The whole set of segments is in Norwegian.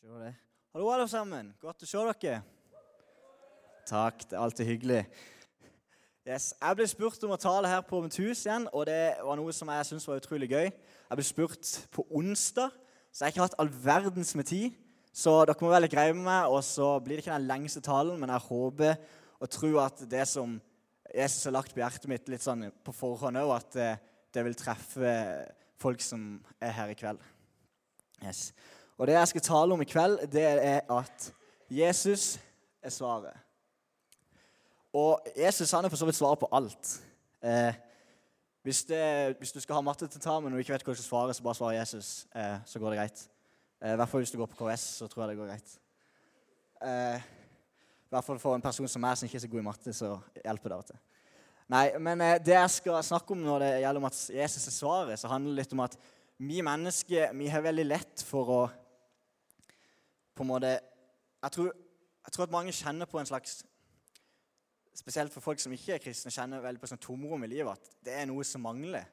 Hallo, alle sammen. Godt å se dere. Takk. Det er alltid hyggelig. Yes. Jeg ble spurt om å tale her på mitt hus igjen, og det var noe som jeg syntes var utrolig gøy. Jeg ble spurt på onsdag, så jeg har ikke hatt all verdens med tid. Så dere må være litt greie med meg, og så blir det ikke den lengste talen, men jeg håper og tror at det som Jesus har lagt på hjertet mitt litt sånn på forhånd òg, at eh, det vil treffe folk som er her i kveld. Yes. Og det jeg skal tale om i kveld, det er at Jesus er svaret. Og Jesus han er for så vidt svaret på alt. Eh, hvis, det, hvis, du skal ha mattetentamen og ikke vet hva du skal så bare svar Jesus. Eh, så går det greit. Eh, hvert fall hvis du går på KS, så tror jeg det går greit. Eh, I hvert fall for en person som meg, som ikke er så god i matte, så hjelper det av og til. Nei, men eh, det jeg skal snakke om når det gjelder om at Jesus er svaret, så handler det litt om at vi mennesker vi har veldig lett for å på en måte jeg tror, jeg tror at mange kjenner på en slags spesielt for folk som ikke er kristne, kjenner veldig på sånn tomrom i livet. At det er noe som mangler.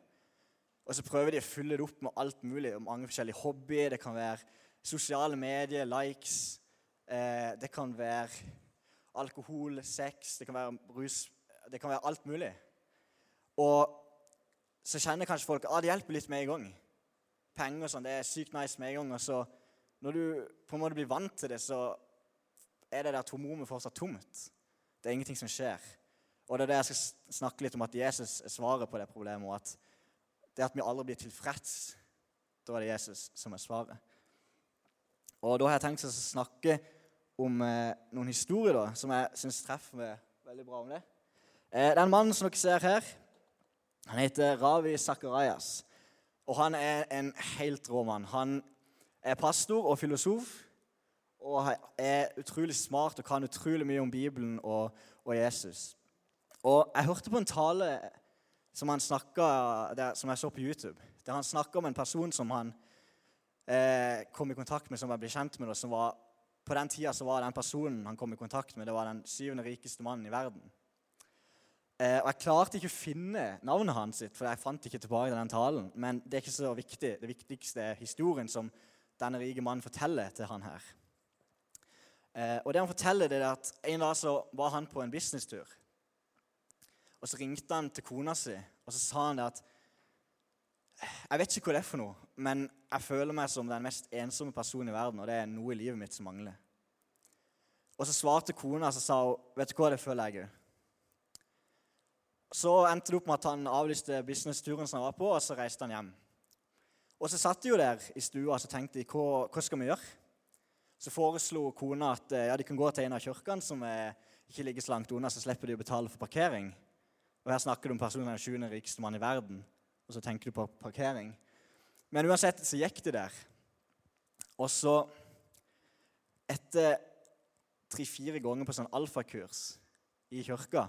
Og så prøver de å fylle det opp med alt mulig. Mange forskjellige hobbyer. Det kan være sosiale medier, likes. Eh, det kan være alkohol, sex, det kan være rus. Det kan være alt mulig. Og så kjenner kanskje folk at ah, det hjelper litt med en gang. Penger og sånn, det er sykt nice med en gang. Og så når du på en måte blir vant til det, så er det der tomrommet fortsatt tomt. Det er ingenting som skjer. Og det er det jeg skal snakke litt om, at Jesus er svaret på det problemet. Og at det at vi aldri blir tilfreds, da er det Jesus som er svaret. Og da har jeg tenkt å snakke om eh, noen historier da, som jeg syns treffer meg veldig bra om det. Eh, den mannen som dere ser her, han heter Ravi Zacharias. Og han er en helt rå mann. Han er pastor og filosof og er utrolig smart og kan utrolig mye om Bibelen og, og Jesus. Og Jeg hørte på en tale som, snakket, der, som jeg så på YouTube, der han snakka om en person som han eh, kom i kontakt med, som jeg ble kjent med. Og som var, på den tida så var den personen han kom i kontakt med, det var den syvende rikeste mannen i verden. Eh, og Jeg klarte ikke å finne navnet hans, for jeg fant ikke tilbake til den talen. Men det er ikke så viktig. Det viktigste er historien som denne rike mannen forteller til han her. Eh, og det han forteller, det er at En dag så var han på en businesstur. Og Så ringte han til kona si og så sa han det at Jeg vet ikke hva det er for noe, men jeg føler meg som den mest ensomme personen i verden, og det er noe i livet mitt som mangler. Og Så svarte kona og sa hun, vet du hva, det føler jeg òg. Så endte det opp med at han avlyste businessturen som han var på, og så reiste han hjem. Og Så satt de jo der i stua og tenkte de, hva, hva skal vi gjøre? Så foreslo kona at ja, de kan gå til en av kirkene som er, ikke ligger så langt unna, så slipper de å betale for parkering. Og Her snakker du om personen den sjuende rikeste mann i verden, og så tenker du på parkering. Men uansett så gikk de der. Og så, etter tre-fire ganger på sånn alfakurs i kirka,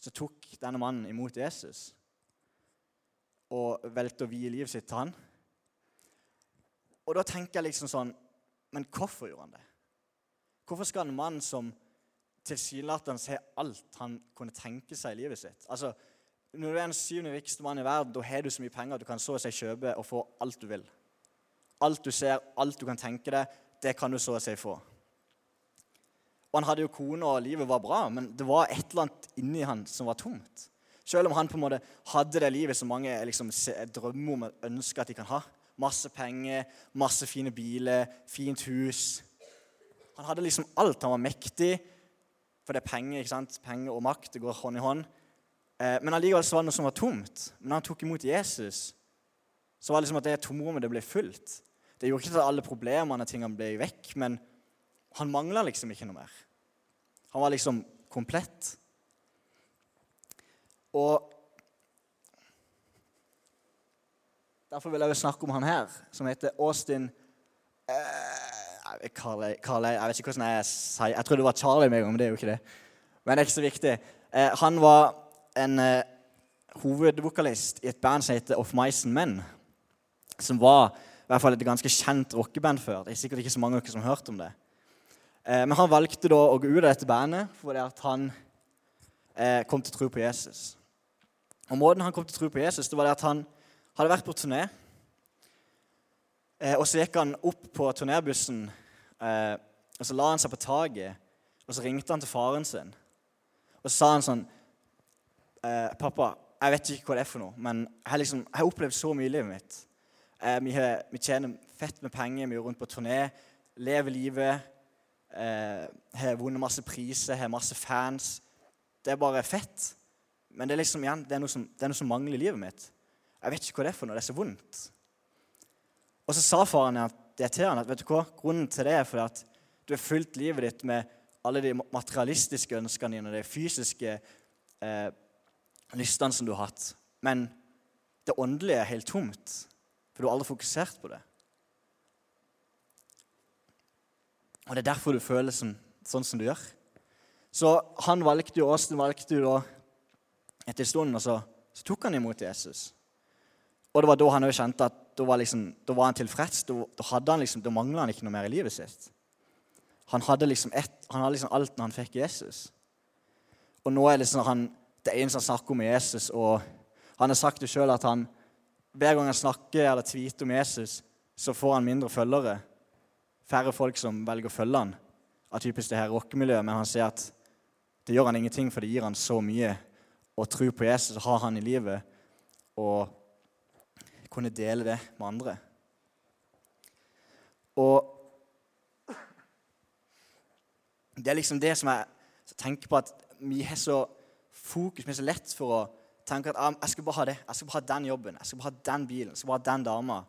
så tok denne mannen imot Jesus og valgte å vie livet sitt til han. Og da tenker jeg liksom sånn Men hvorfor gjorde han det? Hvorfor skal en mann som tilsynelatende har alt han kunne tenke seg i livet sitt Altså, Når du er den syvende rikeste mann i verden, da har du så mye penger at du kan så å si kjøpe og få alt du vil. Alt du ser, alt du kan tenke deg, det kan du så å si få. Og Han hadde jo kone, og livet var bra, men det var et eller annet inni han som var tomt. Selv om han på en måte hadde det livet som mange liksom, drømmer om og ønsker at de kan ha. Masse penger, masse fine biler, fint hus. Han hadde liksom alt. Han var mektig. For det er penger ikke sant? Penger og makt det går hånd i hånd. Eh, men allikevel så var det noe som var tomt. Men da han tok imot Jesus, så var det liksom at det tomrommet det ble fullt. Det gjorde ikke at alle problemene tingene ble vekk, men han mangla liksom ikke noe mer. Han var liksom komplett. Og Derfor vil jeg snakke om han her, som heter Austin eh, Carley, Carley, Jeg vet ikke hvordan jeg sier Jeg trodde det var Charlie med en gang, men det er jo ikke det. Men det er ikke så viktig. Eh, han var en eh, hovedvokalist i et band som heter Off Mison Men. Som var i hvert fall et ganske kjent rockeband før. Det er sikkert ikke så mange av dere som har hørt om det. Eh, men han valgte da å gå ut av dette bandet fordi at han eh, kom til å tro på Jesus. Og Måten han kom til å tro på Jesus, det var det at han hadde vært på turné. Eh, og så gikk han opp på turnébussen Eh, og Så la han seg på taket, og så ringte han til faren sin. Og så sa han sånn eh, 'Pappa, jeg vet ikke hva det er for noe, men jeg liksom, jeg har opplevd så mye i livet mitt.' Vi, har, vi, tjener fett med penger, vi er rundt på turné, lever livet. Har vunnet masse priser, har masse fans. Det er bare fett. Men det er liksom igjen, det er, som, det er noe som mangler i livet mitt. Jeg vet ikke hva det er for noe. Det er så vondt. Og så sa faren det til han at vet du hva, grunnen til det er fordi at du har fylt livet ditt med alle de materialistiske ønskene dine, og de fysiske eh, lystene som du har hatt. Men det åndelige er helt tomt, for du har aldri fokusert på det. Og Det er derfor du føler som, sånn som du gjør. Så han valgte jo, Åsten valgte jo da etter stund, og så, så tok han imot Jesus. Og det var da han også kjente at da var, liksom, da var han tilfreds. Da, da, liksom, da mangla han ikke noe mer i livet sitt. Han hadde liksom, et, han hadde liksom alt når han fikk Jesus. Og nå er liksom han, det eneste han snakker om Jesus. Og han har sagt det sjøl at han, hver gang han snakker eller tweeter om Jesus, så får han mindre følgere. Færre folk som velger å følge han av typisk det her rockemiljøet. Men han sier at det gjør han ingenting, for det gir han så mye. Å tro på Jesus og ha han i livet. Og kunne dele det med andre. Og det er liksom det som jeg tenker på at vi har så fokus, vi er så lett for å tenke at ah, jeg skal bare ha det, jeg skal bare ha den jobben, jeg skal bare ha den bilen, jeg skal bare ha den dama.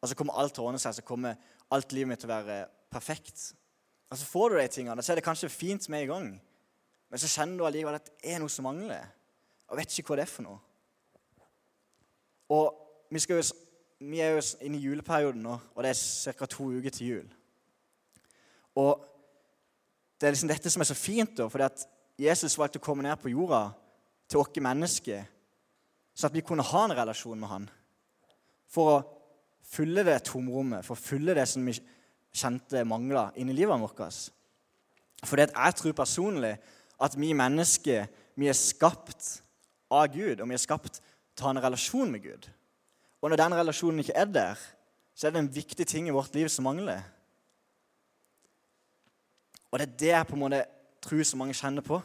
Og så kommer alt til å ordne seg, så kommer alt livet mitt til å være perfekt. Og så får du de tingene, så er det kanskje fint med i gang. Men så kjenner du allikevel at det er noe som mangler. Og vet ikke hva det er for noe. Og vi, jo, vi, er jo inne i juleperioden nå, og det er ca. to uker til jul. Og det er liksom dette som er så fint, da, fordi at Jesus valgte å komme ned på jorda til oss mennesker, så at vi kunne ha en relasjon med han. For å fylle det tomrommet, for å fylle det som vi kjente mangla inni livet vårt. For det jeg tror personlig at vi mennesker vi er skapt av Gud, og vi er skapt til å ha en relasjon med Gud. Og når den relasjonen ikke er der, så er det en viktig ting i vårt liv som mangler. Og det er det jeg på en måte tror så mange kjenner på.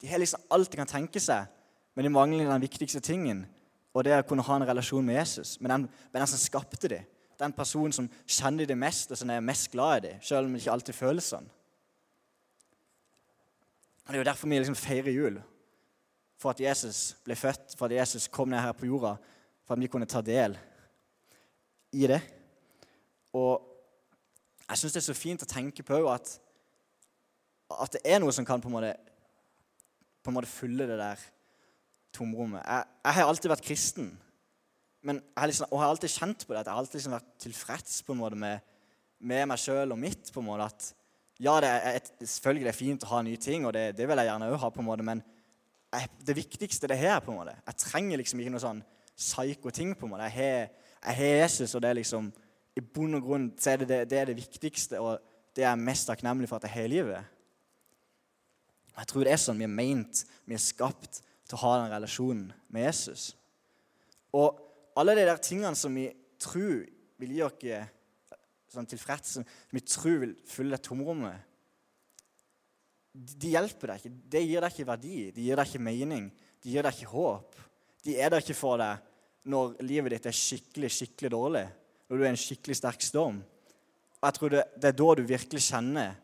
De har liksom alt de kan tenke seg, men de mangler den viktigste tingen. Og det er å kunne ha en relasjon med Jesus, med den, med den som skapte dem. Den personen som kjenner dem mest, og som er mest glad i dem, selv om det ikke alltid føles sånn. Og Det er jo derfor vi liksom feirer jul. For at Jesus ble født, for at Jesus kom ned her på jorda for at vi kunne ta del i det. Og jeg syns det er så fint å tenke på at, at det er noe som kan på en måte, på en måte fylle det der tomrommet. Jeg, jeg har alltid vært kristen, men jeg liksom, og jeg har alltid kjent på det. at Jeg har alltid liksom vært tilfreds på en måte med, med meg sjøl og mitt. på en måte, at Ja, det er, selvfølgelig det er fint å ha nye ting, og det, det vil jeg gjerne òg ha, på en måte, men jeg, det viktigste det her, på en måte. Jeg trenger liksom ikke noe sånn psyko-ting på meg. Jeg har Jesus, og det er liksom I bunn og grunn så er det, det, det er det viktigste, og det er jeg mest takknemlig for at jeg har livet. Jeg tror det er sånn vi er meint, vi er skapt til å ha den relasjonen med Jesus. Og alle de der tingene som vi tror vil gi oss sånn tilfredse, som vi tror vil fylle det tomrommet, de hjelper deg ikke. Det gir deg ikke verdi, de gir deg ikke mening, de gir deg ikke håp. De er der ikke for deg når livet ditt er skikkelig, skikkelig dårlig, når du er i en skikkelig sterk storm. Og jeg tror det, det, er da du virkelig kjenner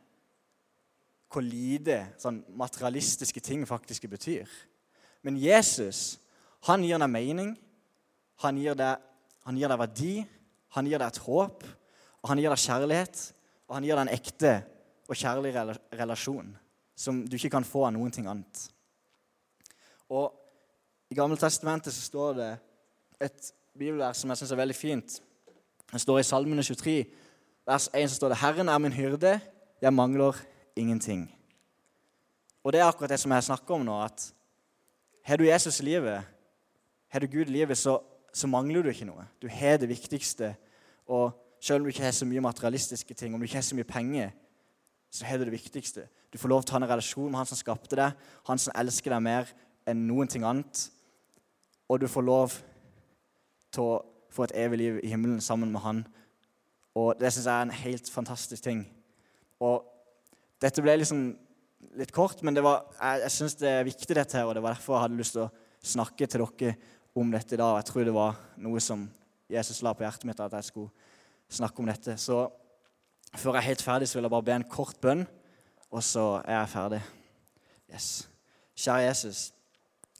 hvor lite sånn materialistiske ting faktisk betyr. Men Jesus han gir deg mening, han gir deg, han gir deg verdi, han gir deg et håp, og han gir deg kjærlighet, og han gir deg en ekte og kjærlig relasjon som du ikke kan få av noen ting annet. Og I Gamle Testamentet så står det et bibelvers som jeg syns er veldig fint. Det står i Salmene 23, vers 1, så står det 'Herren er min hyrde, jeg mangler ingenting'. Og det er akkurat det som jeg snakker om nå. at Har du Jesus i livet, har du Gud i livet, så, så mangler du ikke noe. Du har det viktigste. Og selv om du ikke har så mye materialistiske ting, om du ikke har så mye penger, så har du det viktigste. Du får lov til å ha en relasjon med han som skapte deg, han som elsker deg mer enn noen ting annet. Og du får lov til å få et evig liv i himmelen sammen med han. Og det syns jeg er en helt fantastisk ting. Og dette ble liksom litt kort, men var, jeg, jeg syns det er viktig, dette her, og det var derfor jeg hadde lyst til å snakke til dere om dette i dag. Jeg tror det var noe som Jesus la på hjertet mitt, at jeg skulle snakke om dette. Så før jeg er helt ferdig, så vil jeg bare be en kort bønn, og så er jeg ferdig. Yes. Kjære Jesus,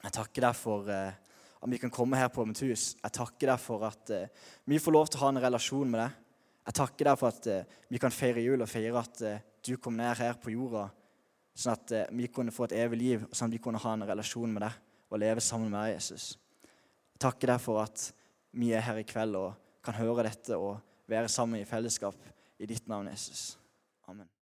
jeg takker deg for eh, at vi kan komme her på mitt hus. Jeg takker deg for at eh, vi får lov til å ha en relasjon med deg. Jeg takker deg for at eh, vi kan feire jul og feire at eh, du kom ned her på jorda sånn at eh, vi kunne få et evig liv, og sånn at vi kunne ha en relasjon med deg og leve sammen med deg, Jesus. Jeg takker deg for at vi er her i kveld og kan høre dette og være sammen i fellesskap i ditt navn, Jesus. Amen.